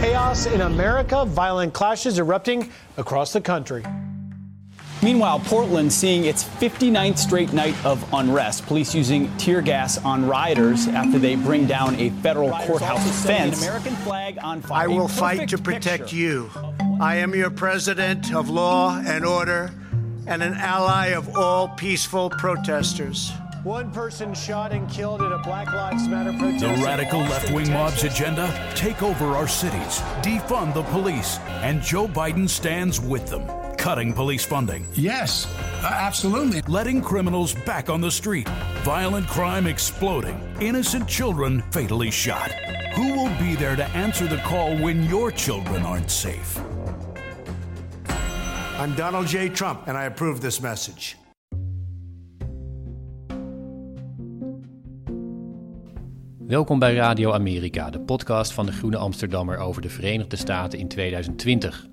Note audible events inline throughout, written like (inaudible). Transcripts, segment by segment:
Chaos in America, violent clashes erupting across the country. Meanwhile, Portland seeing its 59th straight night of unrest. Police using tear gas on rioters after they bring down a federal courthouse fence. American flag on fire. I A will fight to protect you. I am your president of law and order and an ally of all peaceful protesters. One person shot and killed at a Black Lives Matter protest. The radical left wing mob's agenda take over our cities, defund the police, and Joe Biden stands with them, cutting police funding, Yes, uh, absolutely. letting criminals back on the street, violent crime exploding, innocent children fatally shot. Who will be there to answer the call when your children aren't safe? I'm Donald J. Trump, and I approve this message. Welkom bij Radio Amerika, de podcast van de Groene Amsterdammer over de Verenigde Staten in 2020.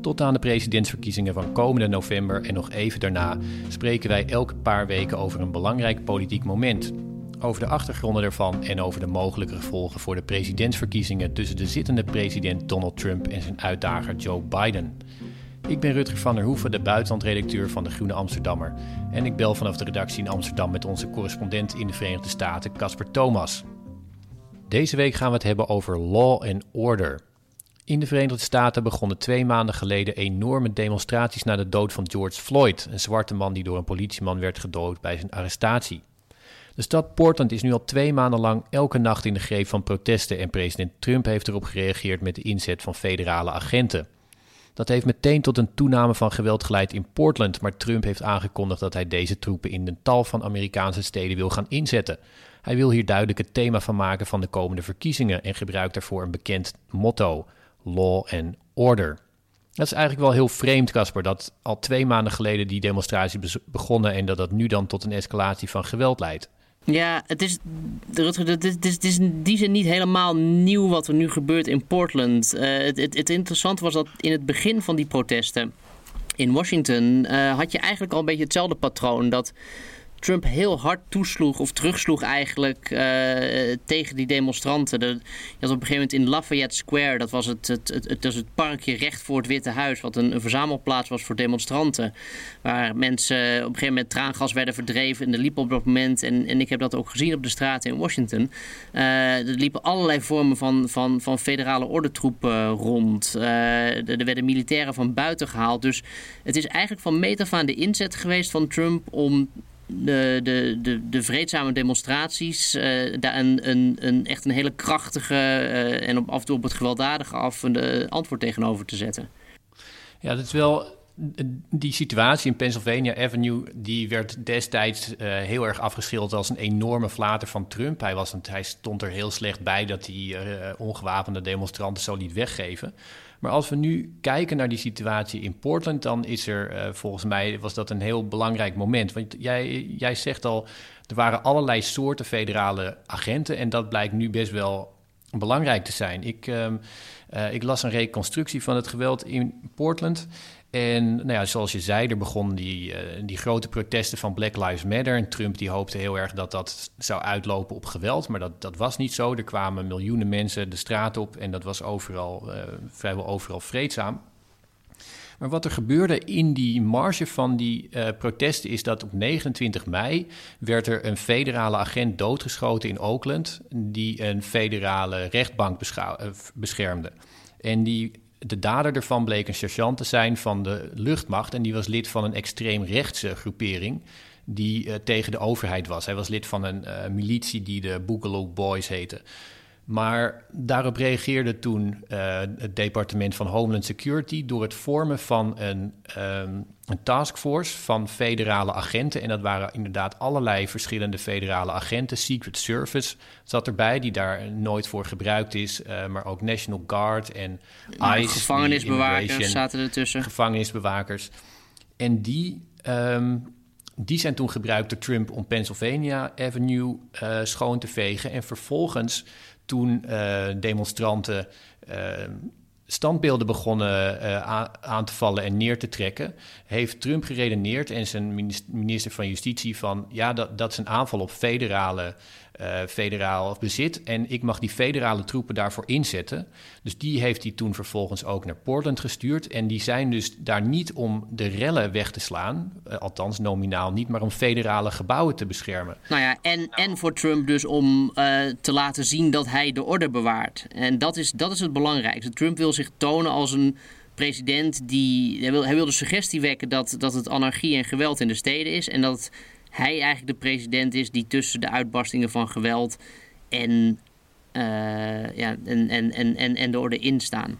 Tot aan de presidentsverkiezingen van komende november en nog even daarna spreken wij elke paar weken over een belangrijk politiek moment. Over de achtergronden ervan en over de mogelijke gevolgen voor de presidentsverkiezingen tussen de zittende president Donald Trump en zijn uitdager Joe Biden. Ik ben Rutger van der Hoeven, de buitenlandredacteur van de Groene Amsterdammer. En ik bel vanaf de redactie in Amsterdam met onze correspondent in de Verenigde Staten, Casper Thomas. Deze week gaan we het hebben over law and order. In de Verenigde Staten begonnen twee maanden geleden enorme demonstraties na de dood van George Floyd, een zwarte man die door een politieman werd gedood bij zijn arrestatie. De stad Portland is nu al twee maanden lang elke nacht in de greep van protesten en president Trump heeft erop gereageerd met de inzet van federale agenten. Dat heeft meteen tot een toename van geweld geleid in Portland, maar Trump heeft aangekondigd dat hij deze troepen in een tal van Amerikaanse steden wil gaan inzetten. Hij wil hier duidelijk het thema van maken van de komende verkiezingen en gebruikt daarvoor een bekend motto: Law and Order. Dat is eigenlijk wel heel vreemd, Casper, dat al twee maanden geleden die demonstratie begonnen en dat dat nu dan tot een escalatie van geweld leidt. Ja, het is, Rutger, het is, is, in die zin niet helemaal nieuw wat er nu gebeurt in Portland. Eh, het, het, het interessante was dat in het begin van die protesten in Washington eh, had je eigenlijk al een beetje hetzelfde patroon. Dat Trump heel hard toesloeg of terugsloeg eigenlijk eh, tegen die demonstranten. De, je had op een gegeven moment in Lafayette Square, dat was het, het, het, het, het parkje recht voor het Witte Huis, wat een, verzamelplaats was voor demonstranten. Waar mensen op een gegeven moment traangas werden verdreven en er liepen op dat moment, en, en ik heb dat ook gezien op de straten in Washington, eh, er liepen allerlei vormen van, van, van federale ordentroepen rond. Eh, er, er werden militairen van buiten gehaald. Dus het is eigenlijk van meet af aan de inzet geweest van Trump om de, de, de, vreedzame demonstraties, eh, daar een, een, een, echt een hele krachtige eh, en op, af en toe het gewelddadige af een eh, antwoord tegenover te zetten. Ja, dat is wel. Die situatie in Pennsylvania Avenue, die werd destijds heel erg afgeschilderd als een enorme flater van Trump. Hij, was, hij stond er heel slecht bij dat hij ongewapende demonstranten zo liet weggeven. Maar als we nu kijken naar die situatie in Portland, dan is er eh, volgens mij was dat een heel belangrijk moment. Want jij, jij zegt al, er waren allerlei soorten federale agenten en dat blijkt nu best wel belangrijk te zijn. Ik, ehm, eh, ik las een reconstructie van het geweld in Portland. En nou ja, zoals je zei, er begonnen die, eh, die grote protesten van Black Lives Matter. En Trump die hoopte heel erg dat dat zou uitlopen op geweld. Maar dat, dat was niet zo. Er kwamen miljoenen mensen de straat op en dat was overal, eh, vrijwel overal vreedzaam. Maar wat er gebeurde in die marge van die eh, protesten is dat op 29 mei werd er een federale agent doodgeschoten in Oakland die een federale rechtbank eh, beschermde. En die de dader ervan bleek een sergeant te zijn van de luchtmacht. En die was lid van een extreemrechtse groepering die tegen de overheid was. Hij was lid van een militie die de Boogaloo Boys heette. Maar daarop reageerde toen uh, het departement van Homeland Security door het vormen van een, um, een taskforce van federale agenten. En dat waren inderdaad allerlei verschillende federale agenten. Secret Service zat erbij, die daar nooit voor gebruikt is. Uh, maar ook National Guard en ICE. Gevangenisbewakers zaten ertussen. Gevangenisbewakers. En die um, die zijn toen gebruikt door Trump om Pennsylvania Avenue uh, schoon te vegen. En vervolgens toen uh, demonstranten uh, standbeelden begonnen uh, aan te vallen en neer te trekken, heeft Trump geredeneerd en zijn minister van Justitie van ja, dat, dat is een aanval op federale uh, federaal bezit. En ik mag die federale troepen daarvoor inzetten. Dus die heeft hij toen vervolgens ook naar Portland gestuurd. En die zijn dus daar niet om de rellen weg te slaan, uh, althans nominaal niet, maar om federale gebouwen te beschermen. Nou ja, en, en voor Trump dus om uh, te laten zien dat hij de orde bewaart. En dat is, dat is het belangrijkste. Trump wil zich tonen als een president die. Hij wil, hij wil de suggestie wekken dat, dat het anarchie en geweld in de steden is. En dat hij eigenlijk de president is die tussen de uitbarstingen van geweld en, uh, ja, en, en, en, en, de orde instaan.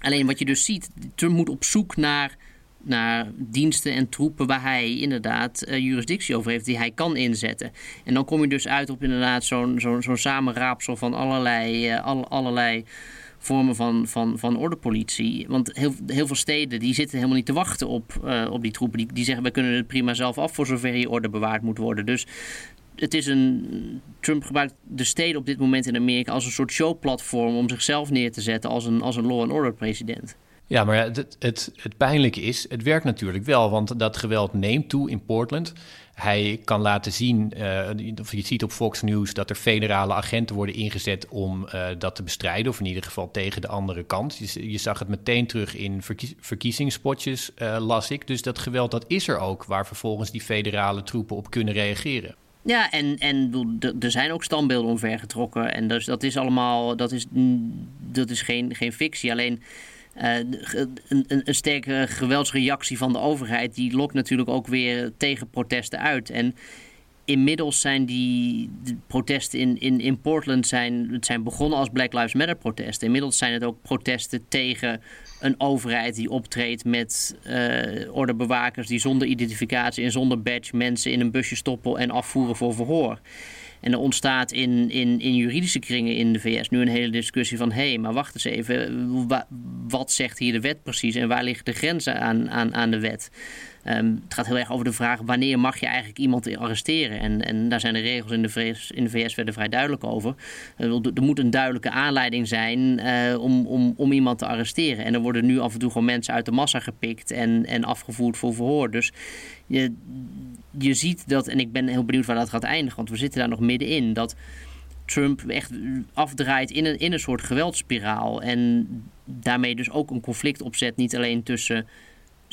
Alleen wat je dus ziet, Trump moet op zoek naar, naar diensten en troepen waar hij inderdaad uh, jurisdictie over heeft, die hij kan inzetten. En dan kom je dus uit op inderdaad zo'n zo'n samenraapsel van allerlei, all, allerlei vormen van, van, van ordepolitie. Want heel, heel veel steden die zitten helemaal niet te wachten op, uh, op die troepen. Die, die zeggen, wij kunnen het prima zelf af voor zover je orde bewaard moet worden. Dus het is een. Trump gebruikt de steden op dit moment in Amerika als een soort showplatform om zichzelf neer te zetten als een, als een law and order president. Ja, maar het, het, het pijnlijke is, het werkt natuurlijk wel, want dat geweld neemt toe in Portland. Hij kan laten zien, uh, of je ziet op Fox News, dat er federale agenten worden ingezet om uh, dat te bestrijden, of in ieder geval tegen de andere kant. Je, zag het meteen terug in verkiezingspotjes, uh, las ik. Dus dat geweld, dat is er ook, waar vervolgens die federale troepen op kunnen reageren. Ja, en, en er zijn ook standbeelden omvergetrokken. En dus dat is allemaal, dat is, dat is geen, geen fictie. Alleen een, een, een, sterke geweldsreactie van de overheid, die lokt natuurlijk ook weer tegen protesten uit. En inmiddels zijn die protesten in, in, in Portland zijn, het zijn begonnen als Black Lives Matter protesten. Inmiddels zijn het ook protesten tegen een overheid die optreedt met uh, ordebewakers die zonder identificatie en zonder badge mensen in een busje stoppen en afvoeren voor verhoor. En er ontstaat in, in, in juridische kringen in de VS nu een hele discussie van... hé, hey, maar wacht eens even, wat zegt hier de wet precies... en waar liggen de grenzen aan, aan, aan de wet? Um, het gaat heel erg over de vraag wanneer mag je eigenlijk iemand arresteren. En, en daar zijn de regels in de VS, in de VS verder vrij duidelijk over. Uh, er moet een duidelijke aanleiding zijn uh, om, om, om iemand te arresteren. En er worden nu af en toe gewoon mensen uit de massa gepikt en, en afgevoerd voor verhoor. Dus je, je ziet dat, en ik ben heel benieuwd waar dat gaat eindigen, want we zitten daar nog middenin, dat Trump echt afdraait in een, in een soort geweldspiraal. En daarmee dus ook een conflict opzet, niet alleen tussen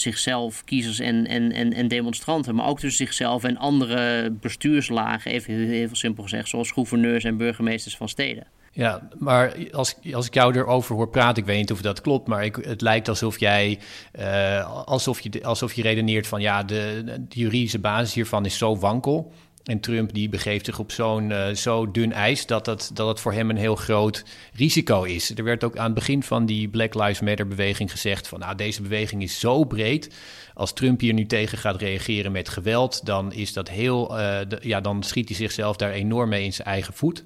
zichzelf, kiezers en, en, en, en demonstranten, maar ook tussen zichzelf en andere bestuurslagen, even heel, simpel gezegd, zoals gouverneurs en burgemeesters van steden. Ja, maar als, als ik jou erover hoor praten, ik weet niet of dat klopt, maar ik, het lijkt alsof jij, uh, alsof, je, alsof je redeneert van ja, de, de juridische basis hiervan is zo wankel. En Trump die begeeft zich op zo'n uh, zo dun ijs dat het, dat het voor hem een heel groot risico is. Er werd ook aan het begin van die Black Lives Matter beweging gezegd van nou deze beweging is zo breed. Als Trump hier nu tegen gaat reageren met geweld, dan is dat heel, de, ja dan schiet hij zichzelf daar enorm mee in zijn eigen voet.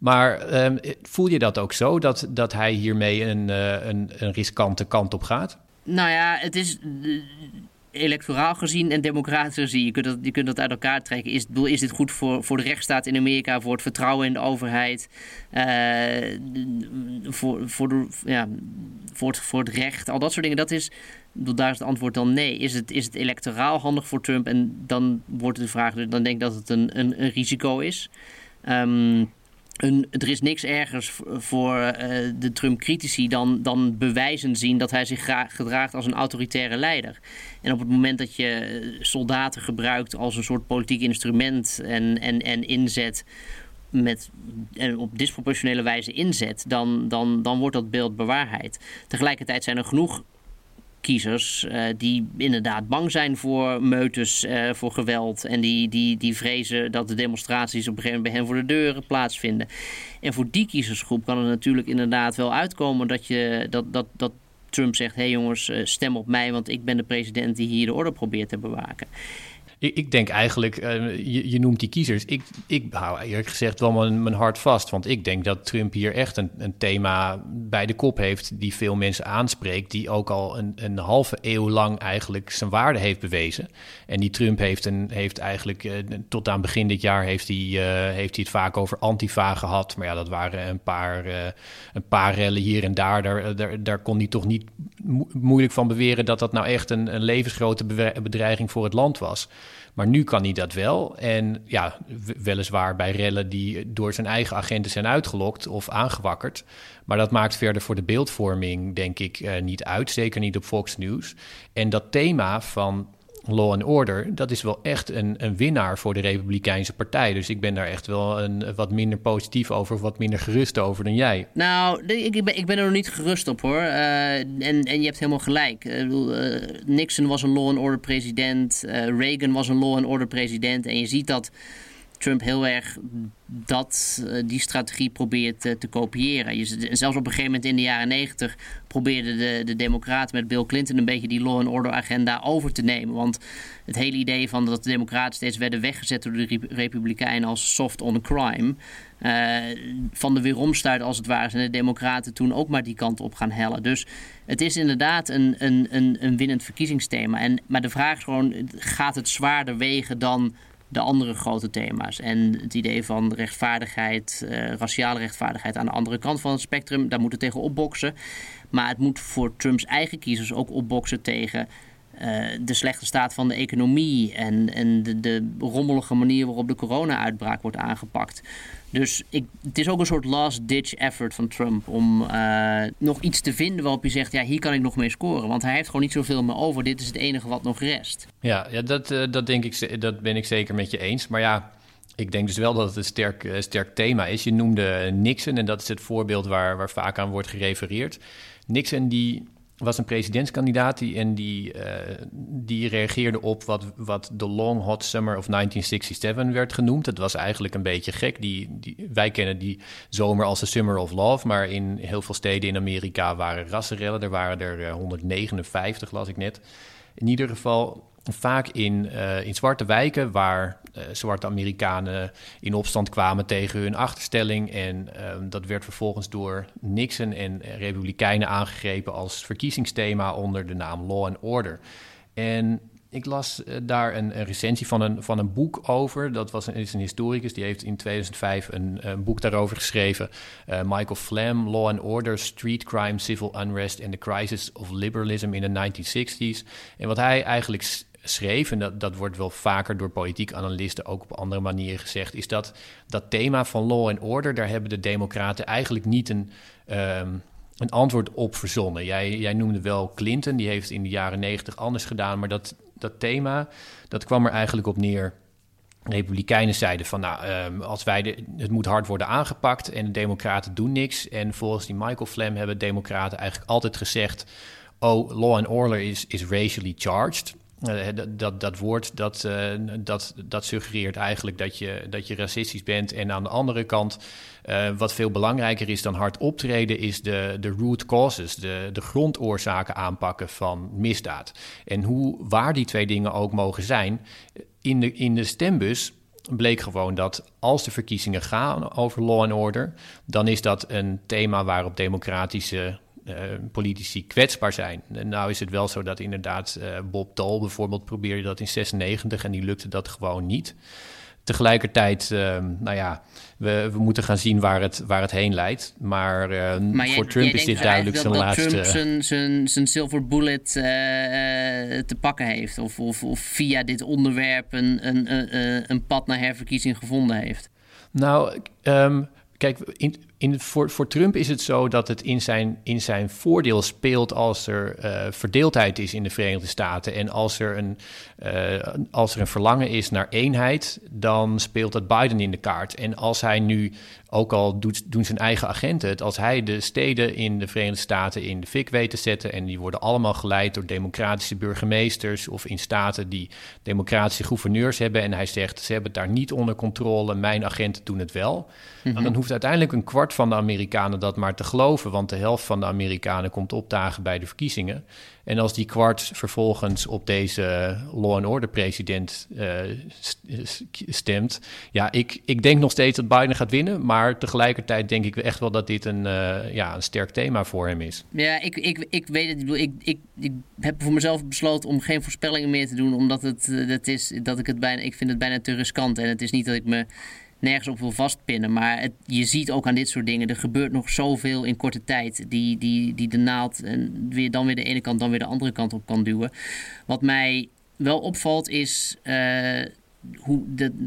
Maar um, voel je dat ook zo, dat, dat hij hiermee een, uh, een, een riskante kant op gaat? Nou ja, het is electoraal gezien en democratisch gezien. Je kunt dat, je kunt dat uit elkaar trekken. Is, is dit goed voor, voor de rechtsstaat in Amerika, voor het vertrouwen in de overheid, uh, voor, voor, de, ja, voor, het, voor het recht, al dat soort dingen. Dat is, daar is het antwoord dan nee. Is het, is het electoraal handig voor Trump? En dan wordt de vraag, dan denk ik dat het een, een, een risico is. Um, er is niks ergers voor uh, de Trump-critici dan, dan bewijzen zien dat hij zich gedraagt als een autoritaire leider. En op het moment dat je eh, soldaten gebruikt als een soort politiek instrument en, en, en inzet met, op disproportionele wijze inzet, dan, dan, dan wordt dat beeld bewaarheid. Tegelijkertijd zijn er genoeg kiezers uh, die inderdaad bang zijn voor meutes, uh, voor geweld. En die, die, die vrezen dat de demonstraties op een gegeven moment bij hen voor de deuren plaatsvinden. En voor die kiezersgroep kan het natuurlijk inderdaad wel uitkomen dat, je, dat, dat, dat Trump zegt: hé hey jongens, eh, stem op mij, want ik ben de president die hier de orde probeert te bewaken. Ik, ik denk eigenlijk, uh, je, noemt die kiezers. Ik, ik hou eerlijk gezegd wel mijn, hart vast. Want ik denk dat Trump hier echt een, een thema bij de kop heeft die veel mensen aanspreekt. Die ook al een, een halve eeuw lang eigenlijk zijn waarde heeft bewezen. En die Trump heeft, een, heeft eigenlijk uh, tot aan begin dit jaar heeft hij, uh, heeft hij het vaak over antifa gehad. Maar ja, dat waren een paar, een paar rellen hier en daar. Daar, daar, daar kon hij toch niet moeilijk van beweren dat dat nou echt een, een levensgrote bedreiging voor het land was. Maar nu kan hij dat wel. En ja, weliswaar bij rellen die door zijn eigen agenten zijn uitgelokt of aangewakkerd. Maar dat maakt verder voor de beeldvorming, denk ik, uh, niet uit. Zeker niet op Fox News. En dat thema van law and order, dat is wel echt een, een winnaar voor de Republikeinse Partij. Dus ik ben daar echt wel een, wat minder positief over wat minder gerust over dan jij. Nou, ik ben, ik ben er nog niet gerust op hoor. Uh, en, en je hebt helemaal gelijk. Uh, Nixon was een law and order president. Reagan was een law and order president. En je ziet dat Trump heel erg dat, uh, die strategie probeert uh, te kopiëren. Je, zelfs op een gegeven moment in de jaren negentig probeerden de, de Democraten met Bill Clinton een beetje die law and order agenda over te nemen. Want het hele idee van dat de Democraten steeds werden weggezet door de Republikeinen als soft on crime. Uh, van de weeromstuit als het ware zijn de Democraten toen ook maar die kant op gaan hellen. Dus het is inderdaad een, een, een, een winnend verkiezingsthema. En, maar de vraag is gewoon: gaat het zwaarder wegen dan de andere grote thema's. En het idee van rechtvaardigheid, uh, raciale rechtvaardigheid aan de andere kant van het spectrum, daar moet het tegen opboksen. Maar het moet voor Trumps eigen kiezers ook opboksen tegen uh, de slechte staat van de economie en, en de, de rommelige manier waarop de corona-uitbraak wordt aangepakt. Dus ik, het is ook een soort last-ditch effort van Trump om uh, nog iets te vinden waarop je zegt: ja, hier kan ik nog mee scoren. Want hij heeft gewoon niet zoveel meer over. Dit is het enige wat nog rest. Ja, ja dat, uh, dat, denk ik, dat ben ik zeker met je eens. Maar ja. Ik denk dus wel dat het een sterk, sterk thema is. Je noemde Nixon en dat is het voorbeeld waar, waar vaak aan wordt gerefereerd. Nixon die was een presidentskandidaat die, en die, uh, die reageerde op wat, wat de Long Hot Summer of 1967 werd genoemd. Het was eigenlijk een beetje gek. Die, die, wij kennen die zomer als de Summer of Love, maar in heel veel steden in Amerika waren rassenrellen. Er waren er 159, las ik net. In ieder geval vaak in, uh, in zwarte wijken waar uh, zwarte Amerikanen in opstand kwamen tegen hun achterstelling. En uh, dat werd vervolgens door Nixon en Republikeinen aangegrepen als verkiezingsthema onder de naam Law and Order. En ik las uh, daar een, een, recensie van een, van een boek over. Dat was een, is een historicus, die heeft in 2005 een, een boek daarover geschreven. Uh, Michael Flam, Law and Order, Street Crime, Civil Unrest and the Crisis of Liberalism in the 1960s. En wat hij eigenlijk schreef, en dat, dat wordt wel vaker door politiek analisten ook op andere manieren gezegd, is dat dat thema van law and order, daar hebben de democraten eigenlijk niet een, um, een antwoord op verzonnen. Jij, jij noemde wel Clinton, die heeft in de jaren negentig anders gedaan, maar dat, dat thema, dat kwam er eigenlijk op neer. Republikeinen zeiden van, nou, um, als wij de, het moet hard worden aangepakt en de Democraten doen niks. En volgens die Michael Flam hebben Democraten eigenlijk altijd gezegd: oh, law and order is, is racially charged. Uh, dat, dat woord dat, uh, dat, dat suggereert eigenlijk dat je, dat je racistisch bent. En aan de andere kant, uh, wat veel belangrijker is dan hard optreden, is de, de root causes, de, de grondoorzaken aanpakken van misdaad. En hoe waar die twee dingen ook mogen zijn, in de, in de stembus bleek gewoon dat als de verkiezingen gaan over law and order, dan is dat een thema waarop democratische uh, politici kwetsbaar zijn. En nou is het wel zo dat inderdaad uh, Bob Dole bijvoorbeeld probeerde dat in 96 en die lukte dat gewoon niet. Tegelijkertijd, uh, nou ja, we, we, moeten gaan zien waar het, waar het heen leidt. Maar, maar voor jij, Trump jij is dit duidelijk zijn dat laatste... Trump zijn, zijn, zijn silver bullet te pakken heeft. Of, of, of, via dit onderwerp een, een, een, een pad naar herverkiezing gevonden heeft. Nou, um, kijk, in, in, voor, voor Trump is het zo dat het in zijn, in zijn voordeel speelt als er uh, verdeeldheid is in de Verenigde Staten. En als er, een, uh, als er een verlangen is naar eenheid, dan speelt dat Biden in de kaart. En als hij nu, ook al doet, doen zijn eigen agenten het, als hij de steden in de Verenigde Staten in de fik weet te zetten. En die worden allemaal geleid door democratische burgemeesters of in staten die democratische gouverneurs hebben. En hij zegt, ze hebben het daar niet onder controle, mijn agenten doen het wel. Mm Dan hoeft uiteindelijk een kwart van de Amerikanen dat maar te geloven, want de helft van de Amerikanen komt opdagen bij de verkiezingen. En als die kwart vervolgens op deze law and order president uh, stemt, ja, ik, ik denk nog steeds dat Biden gaat winnen, maar tegelijkertijd denk ik echt wel dat dit een, uh, ja, een sterk thema voor hem is. Ja, ik, ik, ik weet het. Ik, ik, ik, ik heb voor mezelf besloten om geen voorspellingen meer te doen, omdat het, dat is, dat ik het bijna, ik vind het bijna te riskant en het is niet dat ik me nergens op wil vastpinnen. Maar je ziet ook aan dit soort dingen, er gebeurt nog zoveel in korte tijd. Die, die, die de naald en weer, dan weer de ene kant, dan weer de andere kant op kan duwen. Wat mij wel opvalt is. Uh,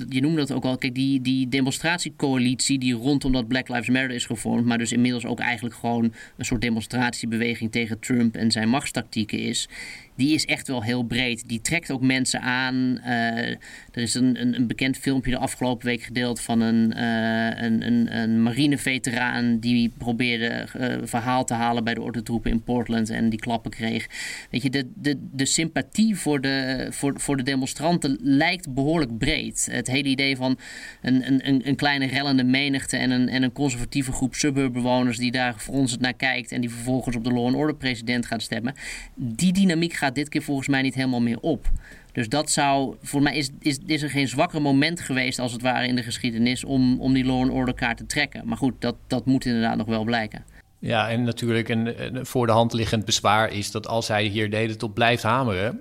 je noemde dat ook al. Kijk, die, die demonstratiecoalitie die rondom dat Black Lives Matter is gevormd, maar dus inmiddels ook eigenlijk gewoon een soort demonstratiebeweging tegen Trump en zijn machtstactieken is die is echt wel heel breed. Die trekt ook mensen aan. Uh, er is een, een, een, bekend filmpje de afgelopen week gedeeld van een, uh, een, een, marineveteraan die probeerde uh, verhaal te halen bij de ordentroepen in Portland en die klappen kreeg. Weet je, de, de, de sympathie voor de, voor, voor de demonstranten lijkt behoorlijk breed. Het hele idee van een, een, een kleine rellende menigte en een, en een conservatieve groep suburbewoners die daar fronsend naar kijkt en die vervolgens op de law and order president gaat stemmen. Die dynamiek gaat dit keer volgens mij niet helemaal meer op. Dus dat zou, voor mij is, is, is er geen zwakker moment geweest als het ware in de geschiedenis om, om die law and order kaart te trekken. Maar goed, dat, dat moet inderdaad nog wel blijken. Ja, en natuurlijk een, voor de hand liggend bezwaar is dat als hij hier de hele tot blijft hameren,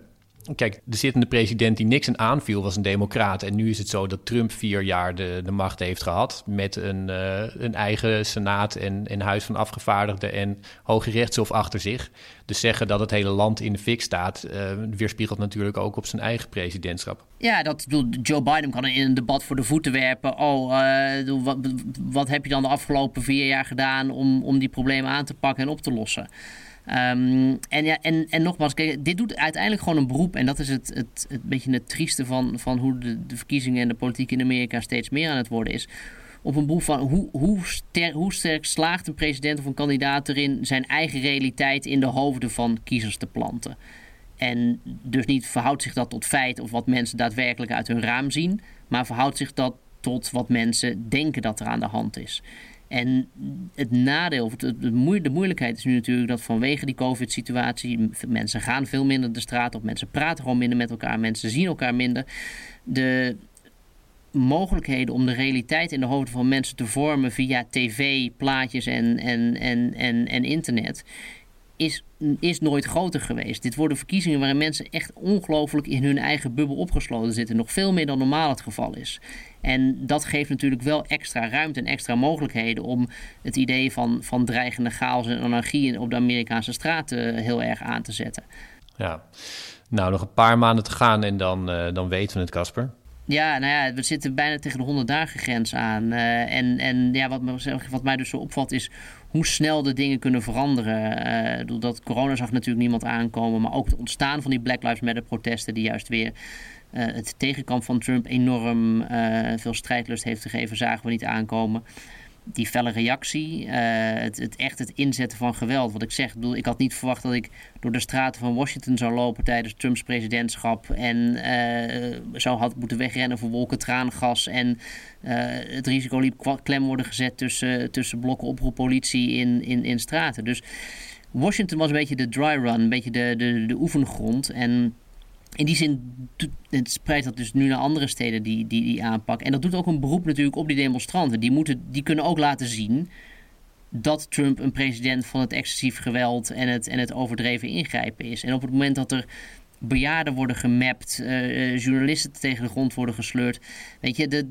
Kijk, de zittende president die niks aanviel was een democraat. En nu is het zo dat Trump vier jaar de, de macht heeft gehad. Met een, uh, een eigen senaat en, en huis van afgevaardigden en hoge rechtshof achter zich. Dus zeggen dat het hele land in de fik staat, uh, weerspiegelt natuurlijk ook op zijn eigen presidentschap. Ja, dat Joe Biden kan in een debat voor de voeten werpen. Oh, uh, wat, wat heb je dan de afgelopen vier jaar gedaan om, om die problemen aan te pakken en op te lossen? Um, en, ja, en, en nogmaals, kijk, dit doet uiteindelijk gewoon een beroep. En dat is het, het, het beetje het trieste van, van hoe de, de verkiezingen en de politiek in Amerika steeds meer aan het worden is. Op een beroep van hoe, hoe, ster, hoe sterk slaagt een president of een kandidaat erin zijn eigen realiteit in de hoofden van kiezers te planten. En dus niet verhoudt zich dat tot feit of wat mensen daadwerkelijk uit hun raam zien, maar verhoudt zich dat tot wat mensen denken dat er aan de hand is. En het nadeel, of de, moeilijkheid is nu natuurlijk dat vanwege die COVID-situatie mensen gaan veel minder de straat op, mensen praten gewoon minder met elkaar, mensen zien elkaar minder. De mogelijkheden om de realiteit in de hoofden van mensen te vormen via tv, plaatjes en, en, en, en, en internet is, is nooit groter geweest. Dit worden verkiezingen waarin mensen echt ongelooflijk in hun eigen bubbel opgesloten zitten. Nog veel meer dan normaal het geval is. En dat geeft natuurlijk wel extra ruimte en extra mogelijkheden om het idee van, van dreigende chaos en anarchie op de Amerikaanse straten heel erg aan te zetten. Ja, nou nog een paar maanden te gaan en dan, uh, dan weten we het, Casper. Ja, nou ja, we zitten bijna tegen de 100 dagen grens aan. Uh, en en ja, wat, wat mij dus zo opvalt is hoe snel de dingen kunnen veranderen. Uh, dat corona zag natuurlijk niemand aankomen, maar ook het ontstaan van die Black Lives Matter protesten die juist weer het tegenkamp van Trump enorm uh, veel strijdlust heeft gegeven, zagen we niet aankomen. Die felle reactie, het, het, echt het inzetten van geweld. Wat ik zeg, ik, bedoel, ik had niet verwacht dat ik door de straten van Washington zou lopen tijdens Trumps presidentschap. En zou had moeten wegrennen voor wolken traangas. En het risico liep klem worden gezet tussen, tussen blokken oproeppolitie in, in, in straten. Dus Washington was een beetje de dry run, een beetje de, de, de oefengrond. En in die zin het spreidt dat dus nu naar andere steden die, die die aanpak. En dat doet ook een beroep natuurlijk op die demonstranten. Die, moeten, die kunnen ook laten zien dat Trump een president van het excessief geweld en het, en het overdreven ingrijpen is. En op het moment dat er bejaarden worden gemapt, uh, journalisten tegen de grond worden gesleurd. Weet je,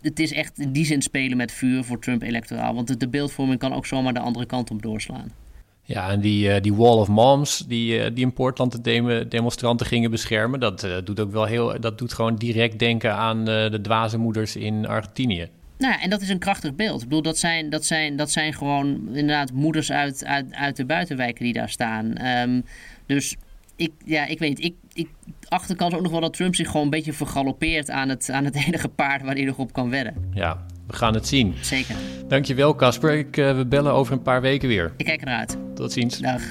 het is echt in die zin spelen met vuur voor Trump electoraal. Want de, de beeldvorming kan ook zomaar de andere kant op doorslaan. Ja, en die, uh, die Wall of Moms die, uh, die in Portland de dem demonstranten gingen beschermen, dat uh, doet ook wel heel, dat doet gewoon direct denken aan de dwaze moeders in Argentinië. Nou ja, en dat is een krachtig beeld. Ik bedoel, dat zijn, dat zijn, dat zijn gewoon inderdaad moeders uit, uit, uit de buitenwijken die daar staan. Ehm, dus ik, ja, ik weet niet. Ik, ik achterkant ook nog wel dat Trump zich gewoon een beetje vergalopeert aan het, aan het (laughs) enige paard waar hij nog op kan wedden. Ja, we gaan het zien. Zeker. Dankjewel, Casper. Ik, uh, we bellen over een paar weken weer. Ik kijk ernaar uit. Tot ziens. Dag.